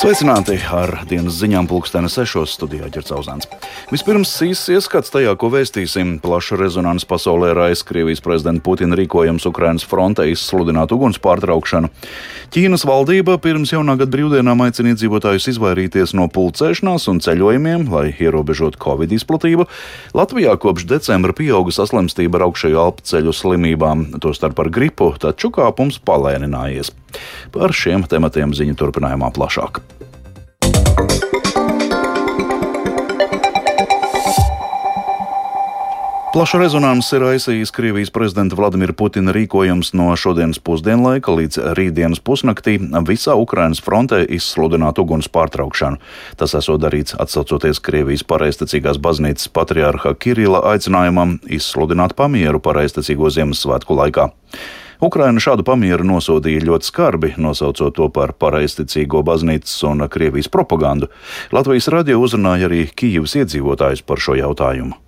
Sveicināti ar dienas ziņām, pulksteni 6. studijā ģercauzāns. Vispirms īsts ieskats tajā, ko vēstīsim. Plaša rezonanss pasaulē raisa Krievijas prezidenta Putina rīkojums Ukrainas frontē izsludināt uguns pārtraukšanu. Ķīnas valdība pirms jaunā gada brīvdienām aicina iedzīvotājus izvairīties no pulcēšanās un ceļojumiem, lai ierobežotu covid izplatību. Latvijā kopš decembra pieauga saslimstība ar augšējo alpceļu slimībām, tostarp ar gripu, taču kāpums palēninājies. Par šiem tematiem ziņu turpinājumā plašāk. Plašu rezonanci ir aizsījis Krievijas prezidenta Vladimira Putina rīkojums no šodienas pusdienlaika līdz rītdienas pusnaktī visā Ukrainas frontē izsludināt uguns pārtraukšanu. Tas esot darīts atsaucoties Krievijas pareizticīgās baznīcas patriārha Kirila aicinājumam izsludināt pamieru pareizticīgo Ziemassvētku laikā. Ukraina šādu pamieru nosodīja ļoti skarbi, nosaucot to par pareizticīgo baznīcas un Krievijas propagandu. Latvijas radio uzrunāja arī Kijivas iedzīvotājus par šo jautājumu.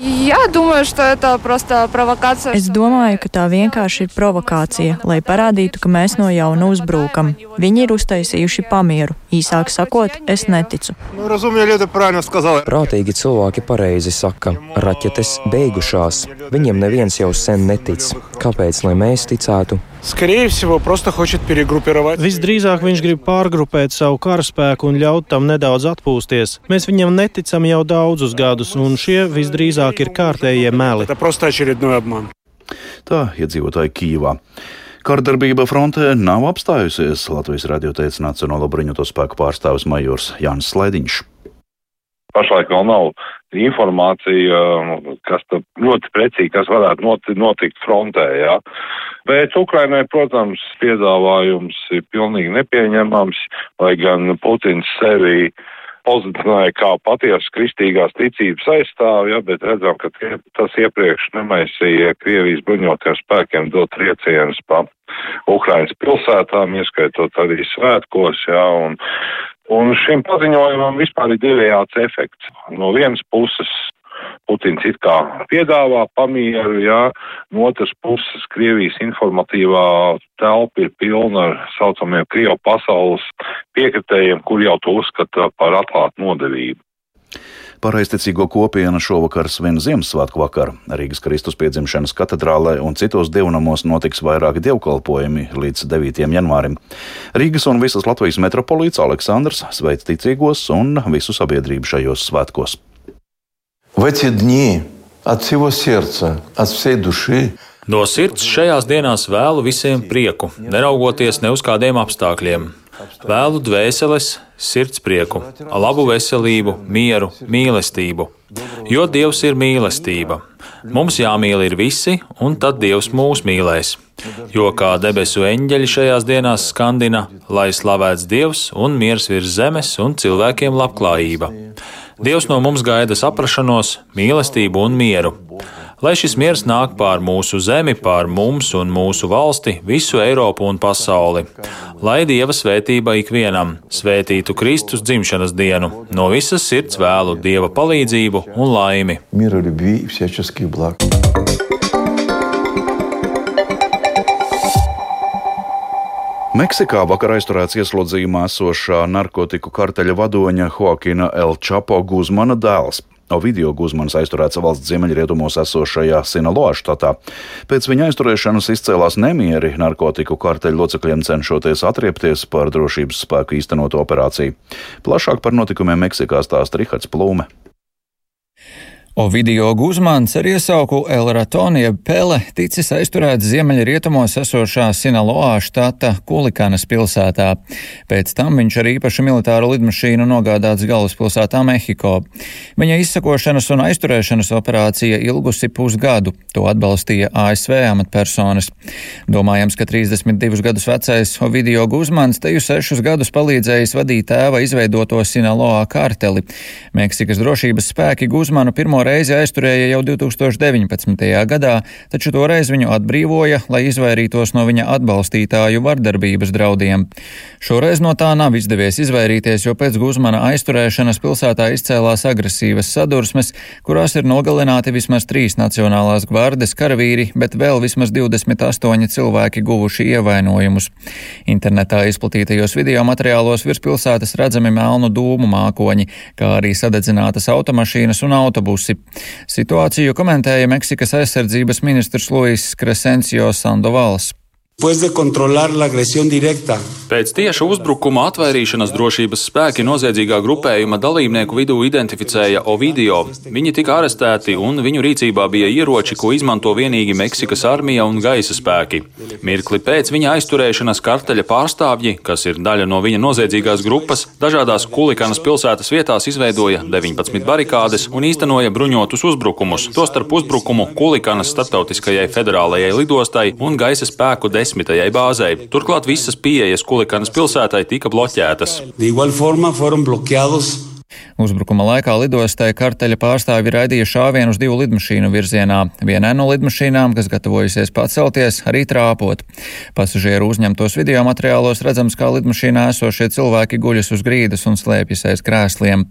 Я думаю, что это просто провокация. Es domāju, ka tā vienkārši ir provokācija, lai parādītu, ka mēs no jauna uzbrūkam. Viņi ir uztaisījuši pamieru. Īsāk sakot, es neticu. Prātīgi cilvēki pareizi saka, raķetes beigušās. Viņiem neviens jau sen netic. Kāpēc, lai mēs ticētu? Visdrīzāk viņš grib pārgrupēt savu karaspēku un ļaut tam nedaudz atpūsties. Mēs viņam neticam jau daudzus gadus, un šie visdrīzāk ir kārtējie meli. Tā iedzīvotāji Kīvā. Kārdarbība frontē nav apstājusies, Latvijas radio teica Nacionālo bruņoto spēku pārstāvis Majors Jānis Slaidiņš. Pašlaik vēl nav informācija, kas ļoti precīzi, kas varētu noti, notikt frontē. Jā. Bet Ukrainai, protams, piedāvājums ir pilnīgi nepieņemams, lai gan Putins sevi pozicionēja kā patiesu kristīgās ticības aizstāvi, ja, bet redzam, ka tie, tas iepriekš nemaisīja Krievijas bruņotajiem spēkiem dot triecienus pa Ukrainas pilsētām, ieskaitot arī svētkos, ja, un Un šim paziņojumam vispār ir divējāds efekts. No vienas puses Putins it kā piedāvā pamieru, jā, no otras puses Krievijas informatīvā telpa ir pilna ar saucamiem Krievu pasaules piekritējiem, kur jau to uzskata par atklātu nodevību. Pareizticīgo kopiena šovakar svin Ziemassvētku vakaru. Rīgas Kristus piedzimšanas katedrālē un citos dievnamos notiks vairāki dievkalpojumi līdz 9. janvārim. Rīgas un visas Latvijas metropolīts Aleksandrs sveic ticīgos un visu sabiedrību šajos svētkos. В эти дни от всего сердца, от всей души No sirds šajās dienās vēlu visiem prieku, neraugoties ne uz kādiem apstākļiem. Vēlu dvēseles, sirds prieku, labu veselību, mieru, mīlestību. Jo Dievs ir mīlestība. Mums jāmīl ir visi, un tad Dievs mūs mīlēs. Jo kā debesu eņģeļi šajās dienās skandina, lai slavēts Dievs un miers virs zemes un cilvēkiem labklājība. Dievs no mums gaida saprašanos, mīlestību un mieru lai šis miers nāk pār mūsu zemi, pār mums un mūsu valsti, visu Eiropu un pasauli. Lai Dieva svētība ikvienam svētītu Kristus dzimšanas dienu, no visas sirds vēlu Dieva palīdzību un laimi. Mieru, ļubī, Meksikā vakar aizturēts ieslodzījumā esošā narkotiku karteļa vadoņa Joaquina El Chapo Guzmana dēls. Ovidio Guzmans aizturēts valsts ziemeļrietumos esošajā Sinaloa štatā. Pēc viņa aizturēšanas izcēlās nemieri narkotiku karteļu locekļiem cenšoties atriepties par drošības spēku īstenotu operāciju. Plašāk par notikumiem Meksikā stāsta Rihards Plūme. Ovidio Guzmans ar iesauku El Ratonija Pele ticis aizturēts ziemeļrietumos esošā Sinaloā štata Kulikanas pilsētā. Pēc tam viņš ar īpašu militāru lidmašīnu nogādāts galvaspilsētā Mehiko. Viņa izsakošanas un aizturēšanas operācija ilgusi pusgadu. To atbalstīja ASV amatpersonas. Domājams, ka 32 gadus vecais Ovidio Guzmans teju sešus gadus palīdzējis vadīt tēva izveidoto Sinaloā karteli. Meksikas drošības spēki Guzmanu pirmo reizi reizi aizturēja jau 2019. gadā, taču toreiz viņu atbrīvoja, lai izvairītos no viņa atbalstītāju vardarbības draudiem. Šoreiz no tā nav izdevies izvairīties, jo pēc Guzmana aizturēšanas pilsētā izcēlās agresīvas sadursmes, kurās ir nogalināti vismaz trīs Nacionālās gvardes karavīri, bet vēl vismaz 28 cilvēki guvuši ievainojumus. Internetā izplatītajos video materiālos virs pilsētas redzami melnu dūmu mākoņi, kā arī sadedzinātas automašīnas un autobusi. Situāciju komentēja Meksikas aizsardzības ministrs Luis Crescencio Sandovals. Pēc tieša uzbrukuma atvairīšanas drošības spēki noziedzīgā grupējuma dalībnieku vidū identificēja Ovidio. Viņi tika arestēti un viņu rīcībā bija ieroči, ko izmanto vienīgi Meksikas armija un gaisa spēki. Mirkli pēc viņa aizturēšanas karteļa pārstāvji, kas ir daļa no viņa noziedzīgās grupas, dažādās Kulikanas pilsētas vietās izveidoja 19 barikādes un īstenoja bruņotus uzbrukumus, tostarp uzbrukumu Kulikanas starptautiskajai federālajai lidostai un gaisa spēku desmit desmitajai bāzei. Turklāt visas pieejas Kulikanas pilsētai tika bloķētas. Uzbrukuma laikā lidostai karteļa pārstāvi raidīja šāvienu uz divu lidmašīnu virzienā. Vienai no lidmašīnām, kas gatavojusies pacelties, arī trāpot. Pasažieru uzņemtos video materiālos redzams, kā lidmašīnā esošie cilvēki guļas uz grīdas un slēpjas aiz krēsliem.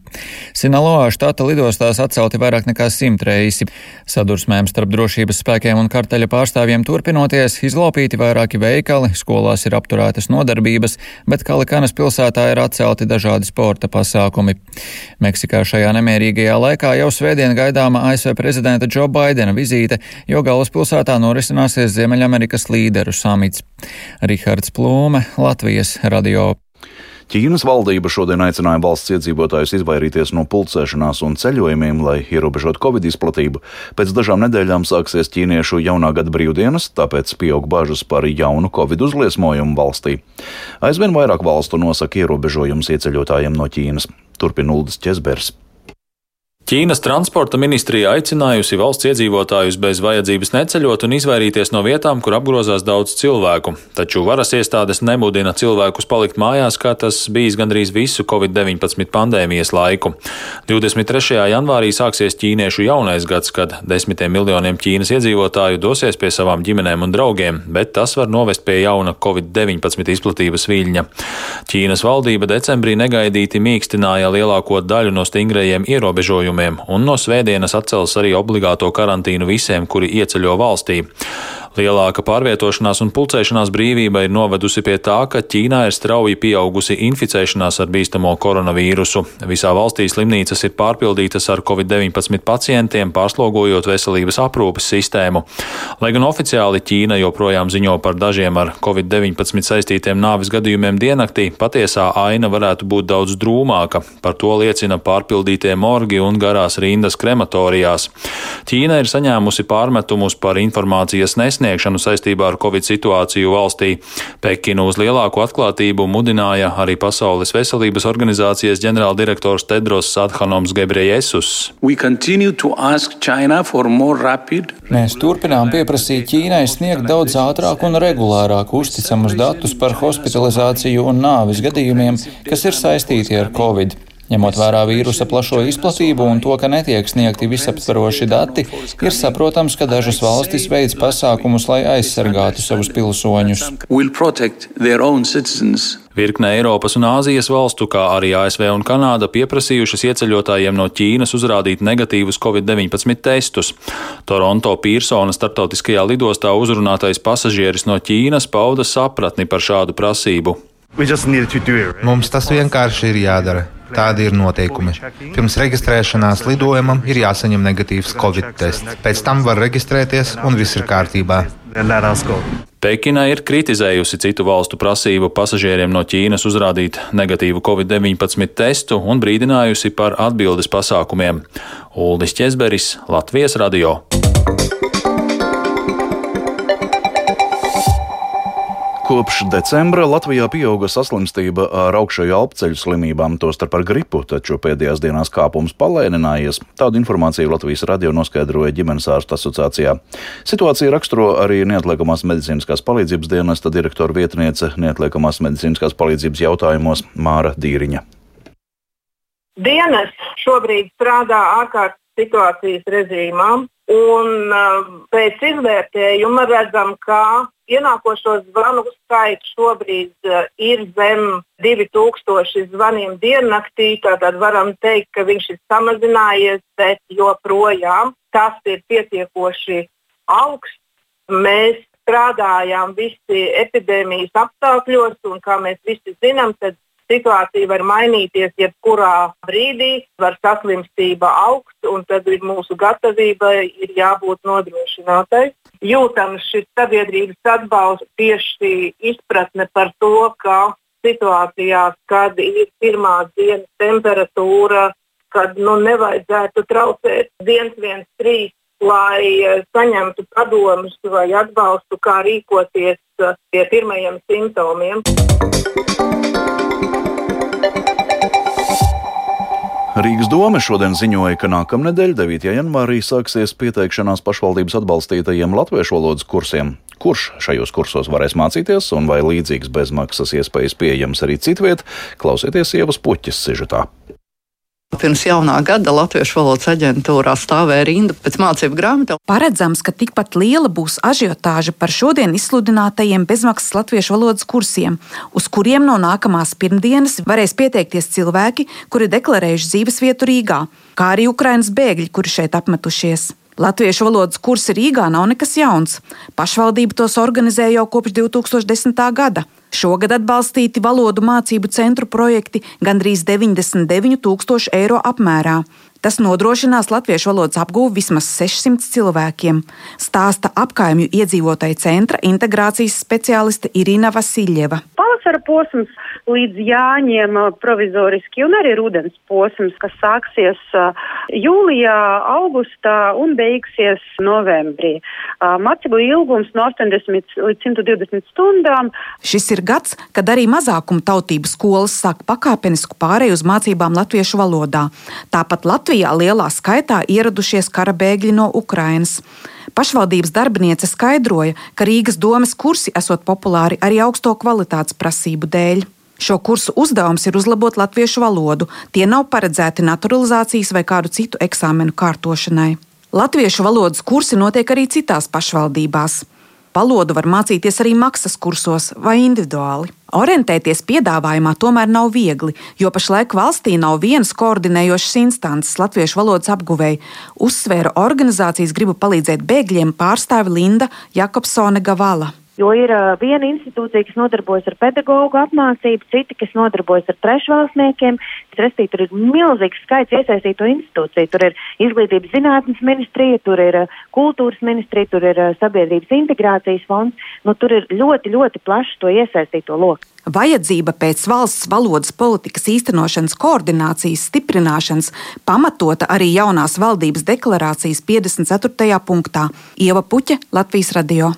Sinaloā štata lidostās atcelti vairāk nekā simt reisi. Sadursmēm starp drošības spēkiem un karteļa pārstāvjiem turpinoties, izlaupīti vairāki veikali, skolās ir apturētas nodarbības, bet Kalikanas pilsētā ir atcelti dažādi sporta pasākumi. Meksikā šajā nemierīgajā laikā jau svētdien gaidāma ASV prezidenta Džo Baidena vizīte, jo galvaspilsētā norisināsies Ziemeļamerikas līderu samits. Rihards Plūme, Latvijas radio. Ķīnas valdība šodien aicināja valsts iedzīvotājus izvairīties no pulcēšanās un ceļojumiem, lai ierobežotu covid izplatību. Pēc dažām nedēļām sāksies ķīniešu jaunā gada brīvdienas, tāpēc pieaug bažas par jaunu covid uzliesmojumu valstī. Aizvien vairāk valstu nosaka ierobežojumus ieceļotājiem no Ķīnas. Turpina Uldis Česbers. Ķīnas transporta ministrija aicinājusi valsts iedzīvotājus bez vajadzības neceļot un izvairīties no vietām, kur apgrozās daudz cilvēku. Taču varas iestādes nemudina cilvēkus palikt mājās, kā tas bijis gandrīz visu Covid-19 pandēmijas laiku. 23. janvārī sāksies ķīniešu jaunais gads, kad desmitiem miljoniem Ķīnas iedzīvotāju dosies pie savām ģimenēm un draugiem, bet tas var novest pie jauna Covid-19 izplatības viļņa. Ķīnas valdība decembrī negaidīti mīkstināja lielāko daļu no stingrajiem ierobežojumiem pasākumiem, un no svētdienas atcels arī obligāto karantīnu visiem, kuri ieceļo valstī. Lielāka pārvietošanās un pulcēšanās brīvība ir novedusi pie tā, ka Ķīnā ir strauji pieaugusi inficēšanās ar bīstamo koronavīrusu. Visā valstī slimnīcas ir pārpildītas ar covid-19 pacientiem, pārslogojot veselības aprūpes sistēmu. Lai gan oficiāli Ķīna joprojām ziņo par dažiem ar covid-19 saistītiem nāvis gadījumiem diennaktī, patiesā aina varētu būt daudz drūmāka. Par to liecina pārpildītie morgi un garās rindas krematorijās. Ķīna ir saņēmusi pārmetumus par informācijas nesniegšanu sniegšanu saistībā ar Covid situāciju valstī. Pekinu uz lielāku atklātību mudināja arī Pasaules veselības organizācijas ģenerāldirektors Tedros Adhanoms Gebriejesus. Mēs turpinām pieprasīt Ķīnai sniegt daudz ātrāk un regulārāk uzticamus datus par hospitalizāciju un nāvis gadījumiem, kas ir saistīti ar Covid. Ņemot vērā vīrusa plašo izplatību un to, ka netiek sniegti visaptveroši dati, ir saprotams, ka dažas valstis veids pasākumus, lai aizsargātu savus pilsoņus. Virkne Eiropas un Āzijas valstu, kā arī ASV un Kanāda, pieprasījušas ieceļotājiem no Ķīnas uzrādīt negatīvus COVID-19 testus. Toronto Pīrsona starptautiskajā lidostā uzrunātais pasažieris no Ķīnas pauda sapratni par šādu prasību. Mums tas vienkārši ir jādara. Tādi ir noteikumi. Pirms reģistrēšanās lidojumam ir jāsaņem negatīvs covid tests. Pēc tam var reģistrēties un viss ir kārtībā. Pekina ir kritizējusi citu valstu prasību pasažieriem no Ķīnas uzrādīt negatīvu covid-19 testu un brīdinājusi par atbildes pasākumiem. Uldis Česberis, Latvijas radio. Kopš decembra Latvijā pieauga saslimstība ar augšējo apceļu slimībām, tostarp ar gripu, taču pēdējās dienās kāpums palēninājies. Tādu informāciju Latvijas radio noskaidroja ģimenes ārstu asociācijā. Situācija raksturo arī neatliekamās medicīniskās palīdzības dienesta direktora vietniece neatliekamās medicīniskās palīdzības jautājumos Māra Dīriņa. Dienas šobrīd strādā ārkārtas situācijas režīmā. Un pēc izvērtējuma redzam, ka ienākošo zvanu skaits šobrīd ir zem 2000 zvaniem diennaktī. Tātad varam teikt, ka viņš ir samazinājies, bet joprojām tas ir pietiekoši augsts. Mēs strādājām visi epidēmijas apstākļos, un kā mēs visi zinām, tad situācija var mainīties jebkurā brīdī, var saslimstība augt, un tad mūsu gatavībai ir jābūt nodrošinātai. Jūtams šis sabiedrības atbalsts, tieši izpratne par to, ka situācijās, kad ir pirmās dienas temperatūra, kad nu, nevajadzētu traucēt 113, lai eh, saņemtu padomus vai atbalstu, kā rīkoties eh, pie pirmajiem simptomiem. Rīgas doma šodien ziņoja, ka nākamnedēļ, 9. janvārī, sāksies pieteikšanās pašvaldības atbalstītajiem latviešu valodas kursiem. Kurš šajos kursos varēs mācīties un vai līdzīgas bezmaksas iespējas pieejamas arī citviet, klausieties Ievas puķis sižetā. Pirms jaunā gada Latviešu valodas aģentūrā stāvēja rinda pēc mācību grāmatām. Paredzams, ka tikpat liela būs ažiotāža par šodien izsludinātajiem bezmaksas latviešu valodas kursiem, uz kuriem no nākamās pirmdienas varēs pieteikties cilvēki, kuri deklarējuši dzīvesvietu Rīgā, kā arī Ukrainas bēgļi, kuri šeit apmetušies. Latviešu valodas kursi Rīgā nav nekas jauns. Pašvaldība tos organizē jau kopš 2010. gada. Šogad atbalstīti valodu mācību centru projekti gandrīz 99 tūkstoši eiro apmērā. Tas nodrošinās latviešu valodas apgūvi vismaz 600 cilvēkiem, stāsta apkaimju iedzīvotāju centra integrācijas speciāliste Irina Vasiljeva. Pavasara posms līdz jāņem provizoriski un arī rudens posms, kas sāksies jūlijā, augustā un beigsies novembrī. Mācību ilgums no 80 līdz 120 stundām. Šis ir gads, kad arī mazākuma tautību skolas sāk pakāpenisku pārēju uz mācībām latviešu valodā. Tāpat Latvijā lielā skaitā ieradušies kara bēgļi no Ukrainas. Pašvaldības darbiniece skaidroja, ka Rīgas domes kursi esot populāri arī augsto kvalitātes prasību dēļ. Šo kursu uzdevums ir uzlabot latviešu valodu. Tie nav paredzēti naturalizācijas vai kādu citu eksāmenu kārtošanai. Latviešu valodas kursi notiek arī citās pašvaldībās. Valodu var mācīties arī maksas kursos vai individuāli. Orientēties piedāvājumā tomēr nav viegli, jo pašlaik valstī nav vienas koordinējošas instances latviešu valodas apguvēji, uzsvēra organizācijas gribu palīdzēt bēgļiem pārstāve Linda Jakobsone Gavala. Jo ir uh, viena institūcija, kas nodarbojas ar pedagoģu apmācību, citi, kas nodarbojas ar trešvalstniekiem. Restīvi, tur ir milzīgs skaits iesaistīto institūciju. Tur ir izglītības zinātnes ministrija, tur ir uh, kultūras ministrija, tur ir uh, sabiedrības integrācijas fonds. Nu, tur ir ļoti, ļoti plašs to iesaistīto loku. Vajadzība pēc valsts valodas politikas īstenošanas koordinācijas stiprināšanas pamatota arī jaunās valdības deklarācijas 54. punktā Ieva Puķa, Latvijas radio.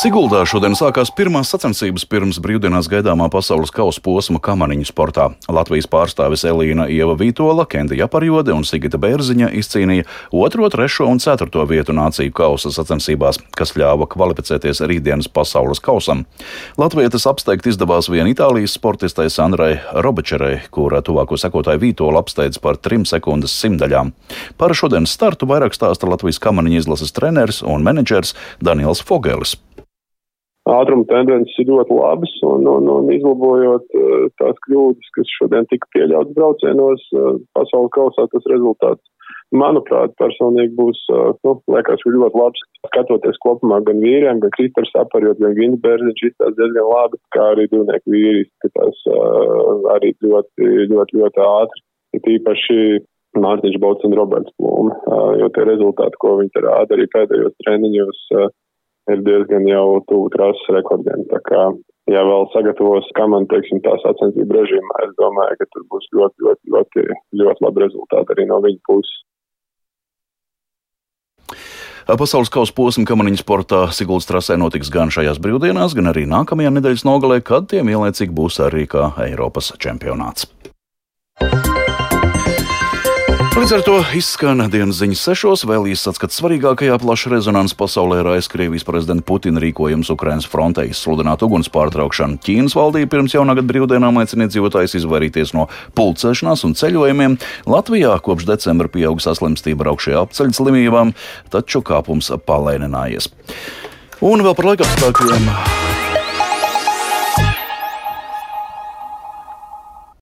Siguldā šodien sākās pirmās sacensības pirms brīvdienās gaidāmā pasaules kausa posma kamaniņu sportā. Latvijas pārstāvis Elīna Ieva Vītola, Kenda Japarjode un Sigita Bērziņa izcīnīja 2, 3 un 4 vietu nāciju kausa sacensībās, kas ļāva kvalificēties rītdienas pasaules kausam. Latvijas apsteigt izdevās vien Itālijas sportistai Sandrai Robečerai, kura tuvāko sekotāju Vītola apsteidz par 3 sekundes simtaļām. Par šodienas startu vairāk stāsta Latvijas kamaniņu izlases treneris un menedžers Daniels Fogelis ātruma tendences ir ļoti labas un, un, un izlabojot uh, tās kļūdas, kas šodien tika pieļautas braucienos uh, pasaules kausā, tas rezultāts, manuprāt, personīgi būs, uh, nu, liekas, ļoti labs. Skatoties kopumā gan vīriem, gan Kristers aparjot, gan Gins Bērziņš izstās diezgan labi, kā arī divnieku vīri izskatās arī ļoti, ļoti, ļoti ātri. Ir īpaši Mārtiņš Bauts un Roberts Plūma, jo tie rezultāti, ko viņi rāda arī pēdējos treniņos, ir diezgan jau tuvu trases rekordiem. Tā kā, ja vēl sagatavos komanda, teiksim, tā sacensību režīmā, es domāju, ka tur būs ļoti, ļoti, ļoti, ļoti labi rezultāti arī no viņa puses. Pasaules kausa posma kamaniņu sportā Siguldas trasē notiks gan šajās brīvdienās, gan arī nākamajā nedēļas nogalē, kad tiem ielēcīgi būs arī kā Eiropas čempionāts. Līdz ar to izskan dienas ziņas sešos, vēl īsts atskats svarīgākajā plaša rezonanses pasaulē ir Krievijas prezidenta Putina rīkojums Ukrainas frontē izsludināt uguns pārtraukšanu. Ķīnas valdība pirms jaunā gada brīvdienām aicina iedzīvotājus izvairīties no pulcēšanās un ceļojumiem. Latvijā kopš decembra pieauga saslimstība braukšajā apceļu slimībām, taču kāpums palēninājies. Un vēl par laikapstākļiem.